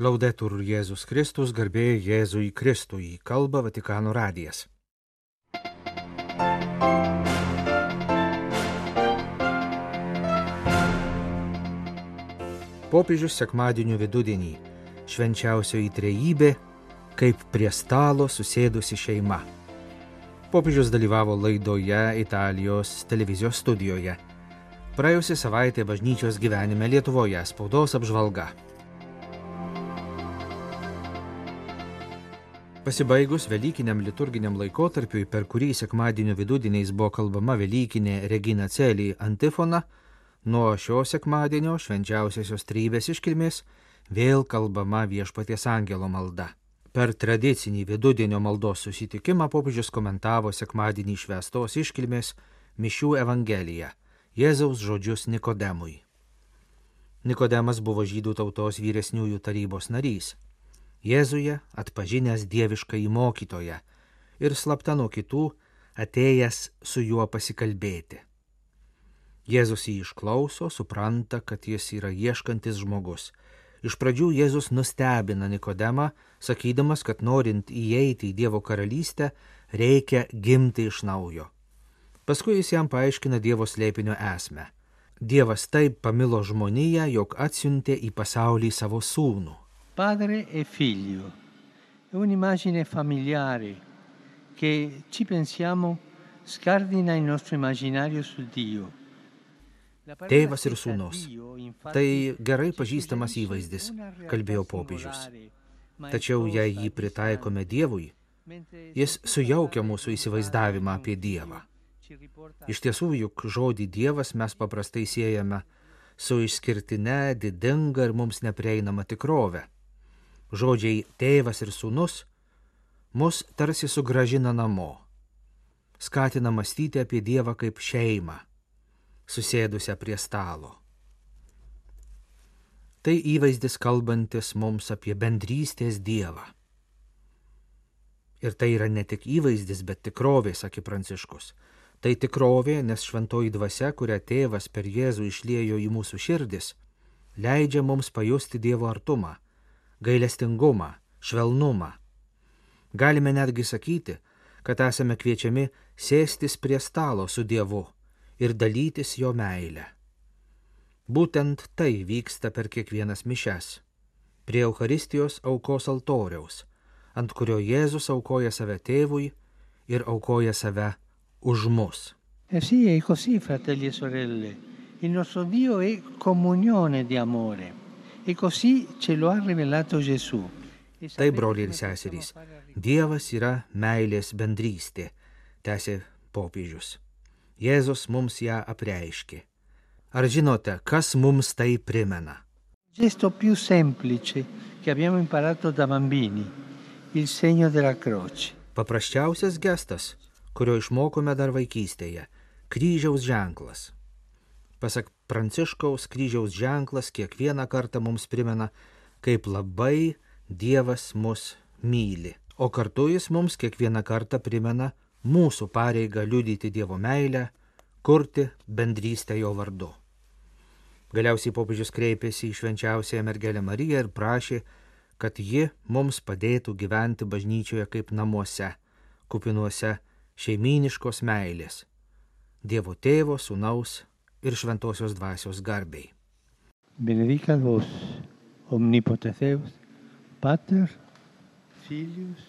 Laudetur Jėzus Kristus, garbė Jėzui Kristui, kalba Vatikano radijas. Popiežius sekmadienio vidudienį švenčiausioji trejybė, kaip prie stalo susėdusi šeima. Popiežius dalyvavo laidoje Italijos televizijos studijoje. Praėjusią savaitę bažnyčios gyvenime Lietuvoje spaudos apžvalga. Pasibaigus Velykiniam liturginiam laikotarpiui, per kurį sekmadienio vidudieniais buvo kalbama Velykinė Regina Celį antifona, nuo šio sekmadienio švenčiausiosios trybės iškilmės vėl kalbama viešpaties angelo malda. Per tradicinį vidudienio maldos susitikimą popiežius komentavo sekmadienį švestos iškilmės Mišių Evangeliją, Jėzaus žodžius Nikodemui. Nikodemas buvo žydų tautos vyresniųjų tarybos narys. Jėzuje atpažinęs dievišką įmokytoją ir slapta nuo kitų atėjęs su juo pasikalbėti. Jėzus jį išklauso, supranta, kad jis yra ieškantis žmogus. Iš pradžių Jėzus nustebina Nikodemą, sakydamas, kad norint įeiti į Dievo karalystę, reikia gimti iš naujo. Paskui jis jam paaiškina Dievo slėpinio esmę. Dievas taip pamilo žmoniją, jog atsiuntė į pasaulį savo sūnų. Padre e figlio è un'immagine familiare che ci pensiamo scardina il nostro immaginario su Dio. Tėvas ir sūnus. Tai gerai pažįstamas įvaizdis, kalbėjo popiežius. Tačiau jei jį pritaikome Dievui, jis sujaukia mūsų įsivaizdavimą apie Dievą. Iš tiesų, juk žodį Dievas mes paprastai siejame su išskirtine, didinga ir mums neprieinama tikrove. Žodžiai tėvas ir sūnus mus tarsi sugražina namo, skatina mąstyti apie Dievą kaip šeimą susėdusią prie stalo. Tai įvaizdis kalbantis mums apie bendrystės Dievą. Ir tai yra ne tik įvaizdis, bet tikrovė, sakė Pranciškus. Tai tikrovė, nes šventoji dvasia, kurią tėvas per Jėzų išliejo į mūsų širdis, leidžia mums pajusti Dievo artumą, gailestingumą, švelnumą. Galime netgi sakyti, kad esame kviečiami sėstis prie stalo su Dievu ir dalytis jo meilę. Būtent tai vyksta per kiekvienas mišes. Prie Euharistijos aukos altoriaus, ant kurio Jėzus aukoja save tėvui ir aukoja save už mus. E sì, è così, fratelli e sorelle. Il nostro Dio è comunione di amore. E così ce lo ha rivelato Gesù. Tai, broliai ir seserys, Dievas yra meilės bendrystė, tęsė popiežius. Jėzus mums ją apreiškė. Ar žinote, kas mums tai primena? Gesto più semplice che abbiamo imparato da bambini, il segno della croce. Paprasčiausias gestas, kurio išmokome dar vaikystėje - kryžiaus ženklas. Pasak Pranciškaus, kryžiaus ženklas kiekvieną kartą mums primena, kaip labai Dievas mus myli, o kartu jis mums kiekvieną kartą primena mūsų pareigą liudyti Dievo meilę, kurti bendrystę jo vardu. Galiausiai popiežius kreipėsi į švenčiausiąją mergelę Mariją ir prašė, kad ji mums padėtų gyventi bažnyčioje kaip namuose, kupinuose šeiminiškos meilės, Dievo tėvo, sunaus ir šventosios dvasios garbiai. Benedicat vos, omnipotens Deus, Pater, Filius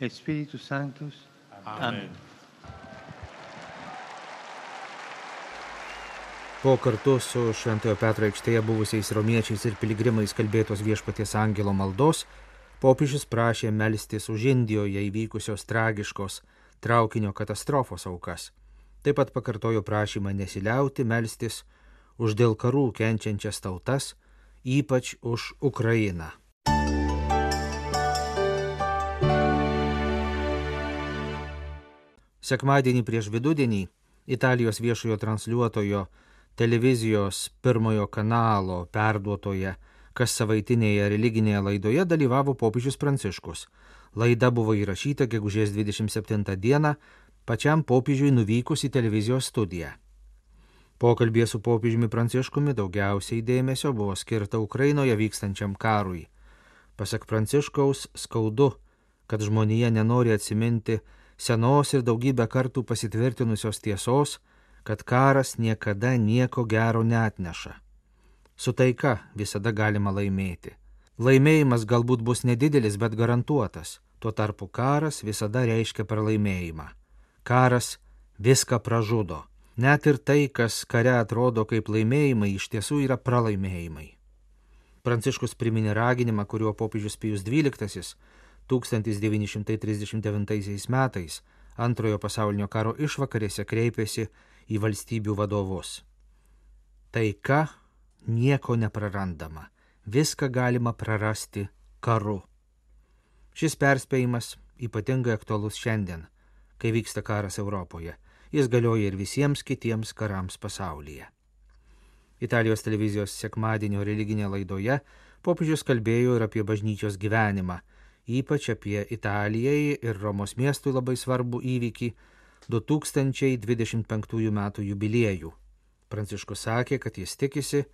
et Spiritus Sanctus. Amen. Amen. Po kartu su Šventojo Petro aikštėje buvusiais romiečiais ir piligrimais kalbėtos viešpaties angelo maldos, popiežius prašė melstis už Indijoje įvykusios tragiškos traukinio katastrofos aukas. Taip pat pakartojo prašymą nesiliauti melstis už dėl karų kenčiančias tautas, ypač už Ukrainą. Sekmadienį prieš vidudienį Italijos viešojo transliuotojo televizijos pirmojo kanalo perduotoje kas savaitinėje religinėje laidoje dalyvavo popiežius Pranciškus. Laida buvo įrašyta gegužės 27 dieną pačiam popiežiui nuvykus į televizijos studiją. Pokalbė su popiežiumi Pranciškumi daugiausiai dėmesio buvo skirta Ukrainoje vykstančiam karui. Pasak Pranciškaus, skaudu, kad žmonija nenori atsiminti senos ir daugybę kartų pasitvirtinusios tiesos, kad karas niekada nieko gero neatneša. Su taika visada galima laimėti. Laimėjimas galbūt bus nedidelis, bet garantuotas. Tuo tarpu karas visada reiškia pralaimėjimą. Karas viską pražudo. Net ir tai, kas kare atrodo kaip laimėjimai, iš tiesų yra pralaimėjimai. Pranciškus priminė raginimą, kuriuo popiežius Pijus XII 1939 metais antrojo pasaulinio karo išvakarėse kreipėsi į valstybių vadovus. Taika nieko neprarandama, viską galima prarasti karu. Šis perspėjimas ypatingai aktualus šiandien, kai vyksta karas Europoje. Jis galioja ir visiems kitiems karams pasaulyje. Italijos televizijos sekmadienio religinė laidoje popiežius kalbėjo ir apie bažnyčios gyvenimą, ypač apie Italijai ir Romos miestui labai svarbų įvykį 2025 m. jubiliejų. Pranciškus sakė, kad jis tikisi,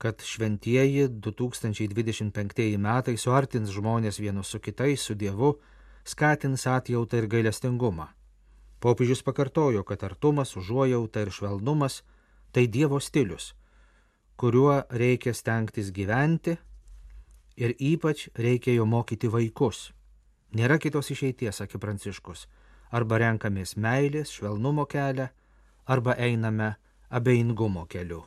kad šventieji 2025 metai suartins žmonės vienus su kitais, su Dievu, skatins atjautą ir gailestingumą. Popiežius pakartojo, kad artumas, užuojauta ir švelnumas - tai Dievo stilius kuriuo reikia stengtis gyventi ir ypač reikia jo mokyti vaikus. Nėra kitos išeities, sakė Pranciškus. Arba renkamės meilės, švelnumo kelią, arba einame abejingumo keliu.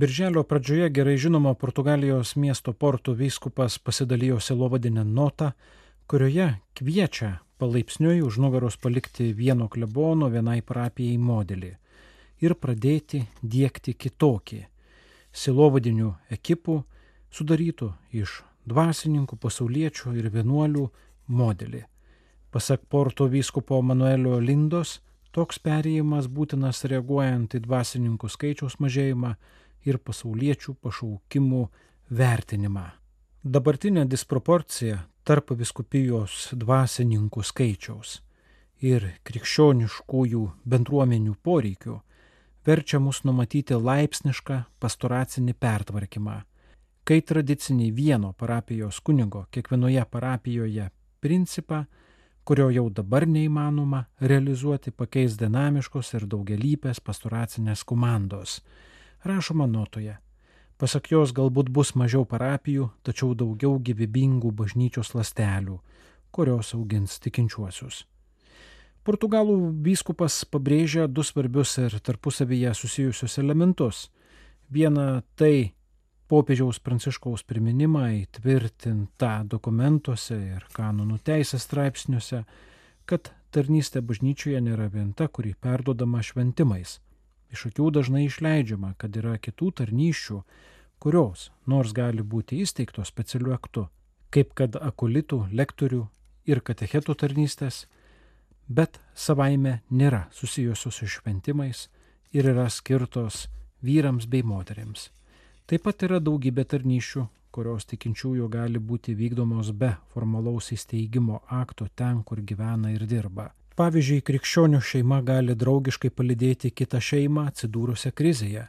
Birželio pradžioje gerai žinomo Portugalijos miesto portų vyskupas pasidalijo silovadinę notą, kurioje kviečia palaipsniui už nugaros palikti vieno klebono vienai parapijai modelį ir pradėti dėkti kitokį silovadinių ekipų sudarytų iš dvasininkų, pasauliečių ir vienuolių modelį. Pasak Porto vyskupo Manuelio Lindos, toks perėjimas būtinas reaguojant į dvasininkų skaičiaus mažėjimą ir pasauliečių pašaukimų vertinimą. Dabartinė disproporcija tarp viskupijos dvasininkų skaičiaus ir krikščioniškųjų bendruomenių poreikių verčia mus numatyti laipsnišką pastoracinį pertvarkymą, kai tradicinį vieno parapijos kunigo kiekvienoje parapijoje principą, kurio jau dabar neįmanoma realizuoti pakeis dinamiškos ir daugialypės pastoracinės komandos. Rašoma notoje Pasak jos galbūt bus mažiau parapijų, tačiau daugiau gyvybingų bažnyčios lastelių, kurios augins tikinčiuosius. Portugalų vyskupas pabrėžia du svarbius ir tarpusavyje susijusius elementus. Viena tai popiežiaus pranciškaus priminimą įtvirtintą dokumentuose ir kanonų teisės straipsniuose, kad tarnystė bažnyčioje nėra vien ta, kuri perdodama šventimais. Iš akių dažnai išleidžiama, kad yra kitų tarnyščių, kurios nors gali būti įsteigtos specialiu aktu, kaip kad akulitų, lektorių ir katechetų tarnystės, bet savaime nėra susijusios su šventimais ir yra skirtos vyrams bei moteriams. Taip pat yra daugybė tarnyšių, kurios tikinčiųjų gali būti vykdomos be formalaus įsteigimo akto ten, kur gyvena ir dirba. Pavyzdžiui, krikščionių šeima gali draugiškai palidėti kitą šeimą atsidūrusią krizėje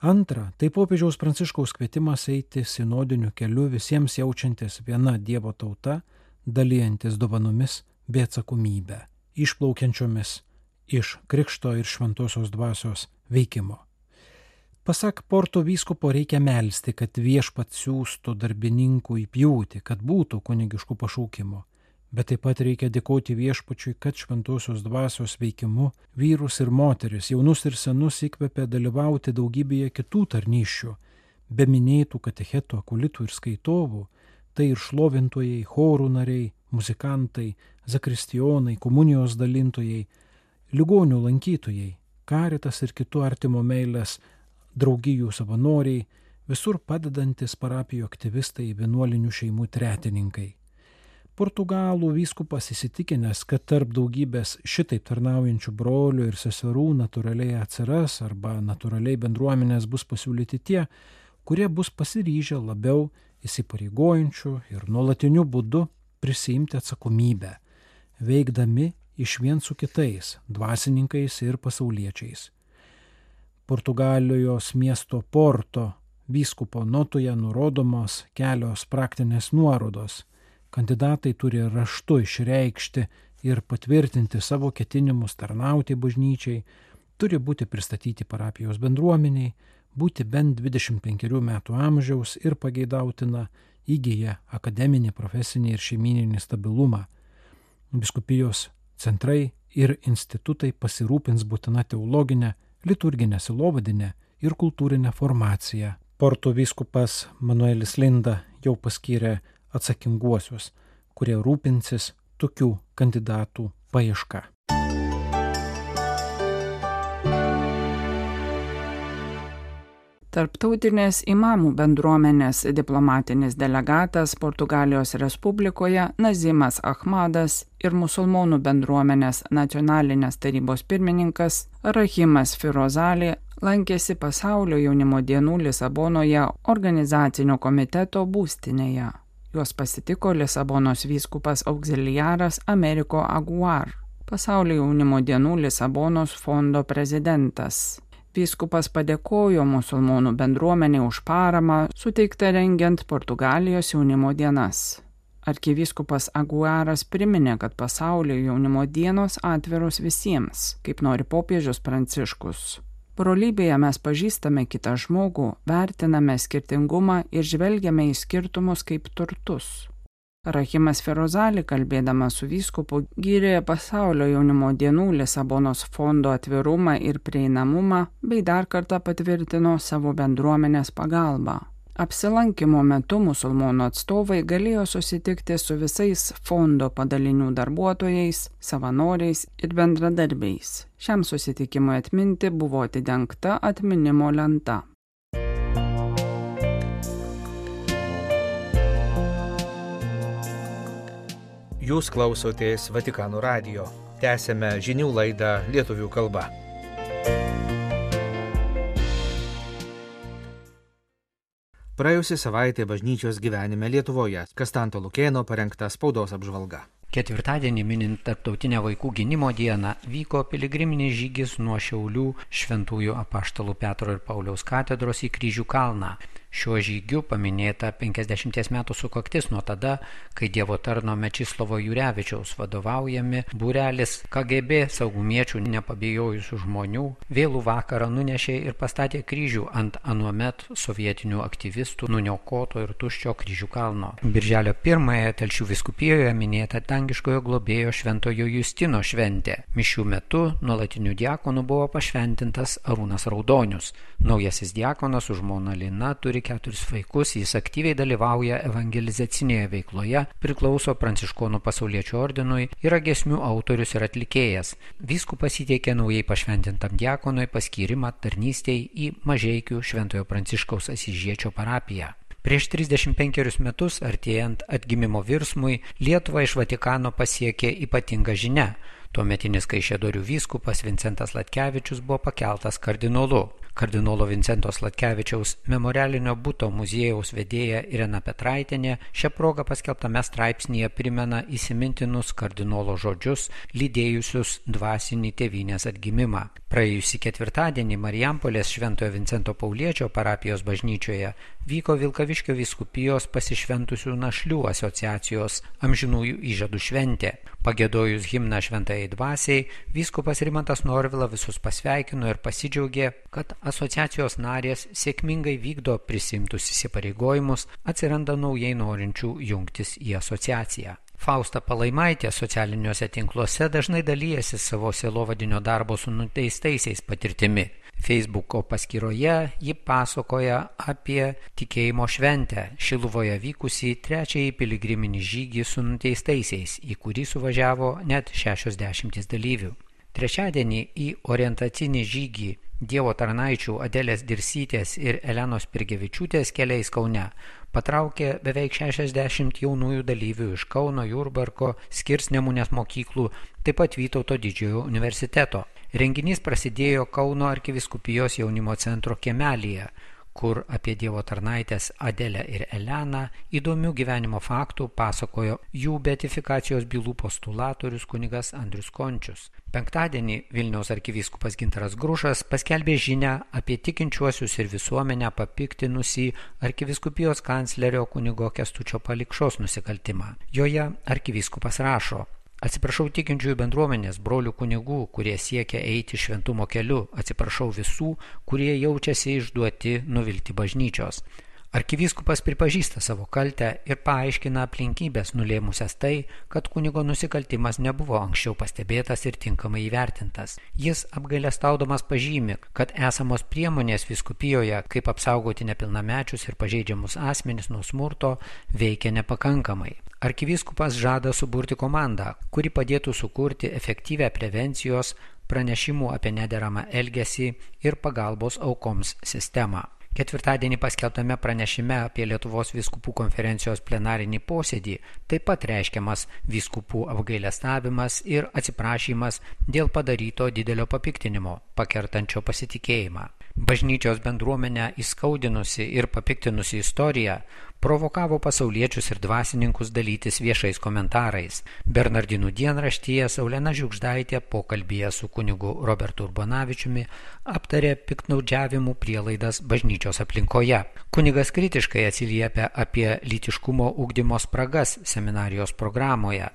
Antra, tai popiežiaus pranciškaus kvietimas eiti sinodiniu keliu visiems jaučiantis viena Dievo tauta, dalyjantis dovanomis bei atsakomybę, išplaukiančiomis iš krikšto ir šventosios dvasios veikimo. Pasak Porto vyskupo reikia melstį, kad viešpat siūstų darbininkų įpjūti, kad būtų kunigiškų pašaukimų bet taip pat reikia dėkoti viešpačiui, kad šventosios dvasios veikimu vyrus ir moteris, jaunus ir senus įkvepia dalyvauti daugybėje kitų tarnyščių, be minėtų katechetų, akulitų ir skaitovų, tai ir šlovintojai, chorų nariai, muzikantai, zakristijonai, komunijos dalintojai, ligonių lankytojai, karitas ir kitų artimo meilės draugijų savanoriai, visur padedantis parapijų aktyvistai, vienuolinių šeimų tretininkai. Portugalų vyskupas įsitikinęs, kad tarp daugybės šitaip tarnaujančių brolių ir seserų natūraliai atsiras arba natūraliai bendruomenės bus pasiūlyti tie, kurie bus pasiryžę labiau įsipareigojančių ir nuolatiniu būdu prisimti atsakomybę, veikdami iš vien su kitais, dvasininkais ir pasauliečiais. Portugalijos miesto Porto vyskupo notoje nurodomos kelios praktinės nuorodos. Kandidatai turi raštu išreikšti ir patvirtinti savo ketinimus tarnauti bažnyčiai, turi būti pristatyti parapijos bendruomeniai, būti bent 25 metų amžiaus ir pageidautina įgyja akademinį, profesinį ir šeimininį stabilumą. Biskupijos centrai ir institutai pasirūpins būtina teologinė, liturginė silovadinė ir kultūrinė formacija. Porto vyskupas Manuelis Linda jau paskyrė atsakinguosius, kurie rūpinsis tokių kandidatų paieška. Tarptautinės imamų bendruomenės diplomatinis delegatas Portugalijos Respublikoje Nazimas Ahmadas ir musulmonų bendruomenės nacionalinės tarybos pirmininkas Rahimas Firozalė lankėsi pasaulio jaunimo dienų Lisabonoje organizacinio komiteto būstinėje. Juos pasitiko Lisabonos vyskupas auxiliaras Ameriko Aguar, pasaulio jaunimo dienų Lisabonos fondo prezidentas. Vyskupas padėkojo musulmonų bendruomenė už paramą suteiktą rengiant Portugalijos jaunimo dienas. Arkivyskupas Aguaras priminė, kad pasaulio jaunimo dienos atviros visiems, kaip nori popiežius Pranciškus. Brolybėje mes pažįstame kitą žmogų, vertiname skirtingumą ir žvelgiame į skirtumus kaip turtus. Rahimas Ferozali, kalbėdamas su vyskupu, gyrė pasaulio jaunimo dienų Lisabonos fondo atvirumą ir prieinamumą, bei dar kartą patvirtino savo bendruomenės pagalbą. Apsilankimo metu musulmonų atstovai galėjo susitikti su visais fondo padalinių darbuotojais, savanoriais ir bendradarbiais. Šiam susitikimui atminti buvo atidengta atminimo lenta. Jūs klausotės Vatikano radio. Tęsėme žinių laidą lietuvių kalba. Praėjusią savaitę bažnyčios gyvenime Lietuvoje Kastanto Lukėno parengta spaudos apžvalga. Ketvirtadienį minint Tarptautinę vaikų gynimo dieną vyko piligriminis žygis nuo Šiaulių Šventųjų apaštalų Petro ir Pauliaus katedros į Kryžių kalną. Šiuo žygiu paminėta 50 metų sukaktis nuo tada, kai Dievo tarno Mečislovo Jurevičiaus vadovaujami būrelis KGB saugumiečių nepabijojusių žmonių vėlų vakarą nunešė ir pastatė kryžių ant anuomet sovietinių aktyvistų nuniokoto ir tuščio kryžių kalno. Birželio pirmąją Telšių viskupijoje minėta dangiškojo globėjo šventojo Justino šventė. Mišių metu nuolatinių diakonų buvo pašventintas Arūnas Raudonius. Naujasis diakonas už žmoną Lina turi turi keturis vaikus, jis aktyviai dalyvauja evangelizacinėje veikloje, priklauso Pranciškonų pasauliečių ordinui, yra gesmių autorius ir atlikėjas. Vyskupas įteikė naujai pašventintam diakonui paskyrimą tarnystėj į Mažiekių Šventojo Pranciškaus Asižiečio parapiją. Prieš 35 metus, artėjant atgimimo virsmui, Lietuva iš Vatikano pasiekė ypatinga žinia. Tuometinis Kaišėdorių vyskupas Vincentas Latkevičius buvo pakeltas kardinolu. Kardinolo Vincento Slatkevičiaus memorialinio būto muziejaus vedėja Irena Petraitinė šią progą paskelbtame straipsnėje primena įsimintinus kardinolo žodžius, lydėjusius dvasinį tėvynės atgimimą. Praėjusį ketvirtadienį Marijampolės Šventojo Vincento Pauliečio parapijos bažnyčioje vyko Vilkaviškio viskupijos pasišventusių našlių asociacijos amžinųjų įžadų šventė. Pagėdojus himną šventai dvasiai, vyskupas Rimantas Norvila visus pasveikino ir pasidžiaugė, kad asociacijos narės sėkmingai vykdo prisimtus įsipareigojimus, atsiranda naujai norinčių jungtis į asociaciją. Fausta Palaimaitė socialiniuose tinkluose dažnai dalyjasi savo sielovadinio darbo su nuteistaisiais patirtimi. Facebooko paskyroje ji pasakoja apie tikėjimo šventę Šiluvoje vykusį trečiąjį piligriminį žygį su nuteistaisiais, į kurį suvažiavo net 60 dalyvių. Trečiadienį į orientacinį žygį Dievo tarnaičių Adelės Dirsytės ir Elenos Pirgevičiūtės keliais Kaune patraukė beveik 60 jaunųjų dalyvių iš Kauno, Jurbarko, Skirsnemunės mokyklų, taip pat Vytauto didžiojo universiteto. Renginys prasidėjo Kauno arkiviskupijos jaunimo centro kemelyje, kur apie Dievo tarnaitės Adelę ir Eleną įdomių gyvenimo faktų pasakojo jų beatifikacijos bylų postulatorius kunigas Andrius Končius. Penktadienį Vilniaus arkivyskupas Gintaras Grušas paskelbė žinę apie tikinčiuosius ir visuomenę papiktinusi arkiviskupijos kanclerio kunigo Kestučio palikšos nusikaltimą. Joje arkivyskupas rašo, Atsiprašau tikinčiųjų bendruomenės, brolių kunigų, kurie siekia eiti šventumo keliu, atsiprašau visų, kurie jaučiasi išduoti nuvilti bažnyčios. Arkivyskupas pripažįsta savo kaltę ir paaiškina aplinkybės nulėmusias tai, kad kunigo nusikaltimas nebuvo anksčiau pastebėtas ir tinkamai įvertintas. Jis apgailestaudamas pažymi, kad esamos priemonės viskupijoje, kaip apsaugoti nepilnamečius ir pažeidžiamus asmenis nuo smurto, veikia nepakankamai. Arkivyskupas žada suburti komandą, kuri padėtų sukurti efektyvę prevencijos, pranešimų apie nederamą elgesį ir pagalbos aukoms sistemą. Ketvirtadienį paskelbtame pranešime apie Lietuvos viskupų konferencijos plenarinį posėdį taip pat reiškiamas viskupų apgailestavimas ir atsiprašymas dėl padaryto didelio papiktinimo, pakertančio pasitikėjimą. Bažnyčios bendruomenę įskaudinusi ir papiktinusi istorija provokavo pasauliečius ir dvasininkus dalytis viešais komentarais. Bernardinų dienraštyje Saulena Žiukždaitė pokalbėje su kunigu Robertu Urbanavičiumi aptarė piknaudžiavimų prielaidas bažnyčios aplinkoje. Kunigas kritiškai atsiliepia apie lytiškumo ugdymo spragas seminarijos programoje.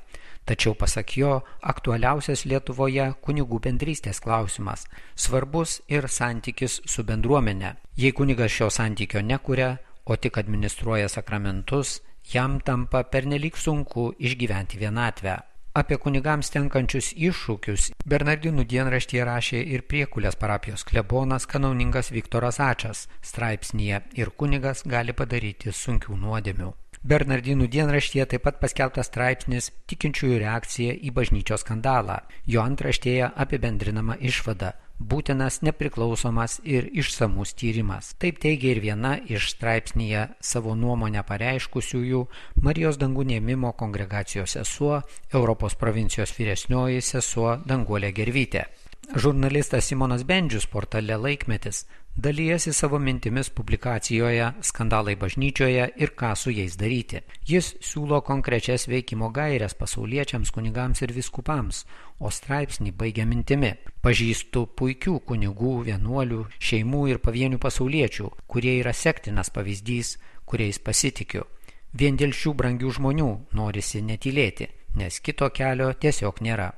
Tačiau pasak jo, aktualiausias Lietuvoje kunigų bendrystės klausimas. Svarbus ir santykis su bendruomenė. Jei kunigas šio santykio nekuria, o tik administruoja sakramentus, jam tampa pernelyg sunku išgyventi vienatvę. Apie kunigams tenkančius iššūkius Bernardinų dienraštyje rašė ir priekulės parapijos klebonas kanauningas Viktoras Ačas straipsnėje ir kunigas gali padaryti sunkių nuodėmių. Bernardinų dienraštyje taip pat paskelbtas straipsnis tikinčiųjų reakcija į bažnyčios skandalą. Jo antraštėje apibendrinama išvada – būtinas nepriklausomas ir išsamus tyrimas. Taip teigia ir viena iš straipsnėje savo nuomonę pareiškusiųjų Marijos dangų nėmimo kongregacijos sesuo, Europos provincijos vyresnioji sesuo Danguolė Gervytė. Žurnalistas Simonas Bendžius portale Laikmetis dalyjasi savo mintimis publikacijoje Skandalai bažnyčioje ir ką su jais daryti. Jis siūlo konkrečias veikimo gairias pasauliečiams, kunigams ir viskupams, o straipsnį baigia mintimi. Pažįstu puikių kunigų, vienuolių, šeimų ir pavienių pasauliečių, kurie yra sektinas pavyzdys, kuriais pasitikiu. Vien dėl šių brangių žmonių norisi netylėti, nes kito kelio tiesiog nėra.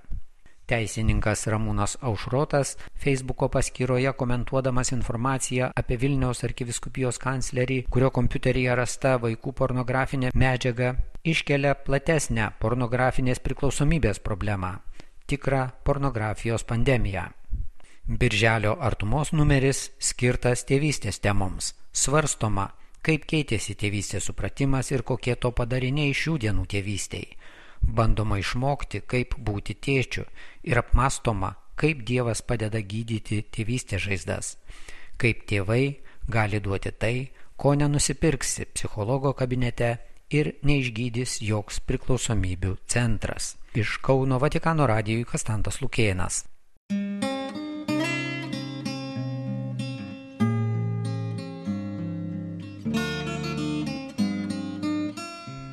Teisininkas Ramūnas Aušrotas Facebooko paskyroje komentuodamas informaciją apie Vilniaus arkiviskupijos kanclerį, kurio kompiuteryje rasta vaikų pornografinė medžiaga, iškelia platesnę pornografinės priklausomybės problemą - tikrą pornografijos pandemiją. Birželio artumos numeris skirtas tėvystės temoms. Svarstoma, kaip keitėsi tėvystės supratimas ir kokie to padariniai šių dienų tėvystėjai bandoma išmokti, kaip būti tėčiu ir apmastoma, kaip Dievas padeda gydyti tėvystės žaizdas, kaip tėvai gali duoti tai, ko nenusipirksi psichologo kabinete ir neišgydys joks priklausomybių centras. Iš Kauno Vatikano radijui Kastantas Lukėnas.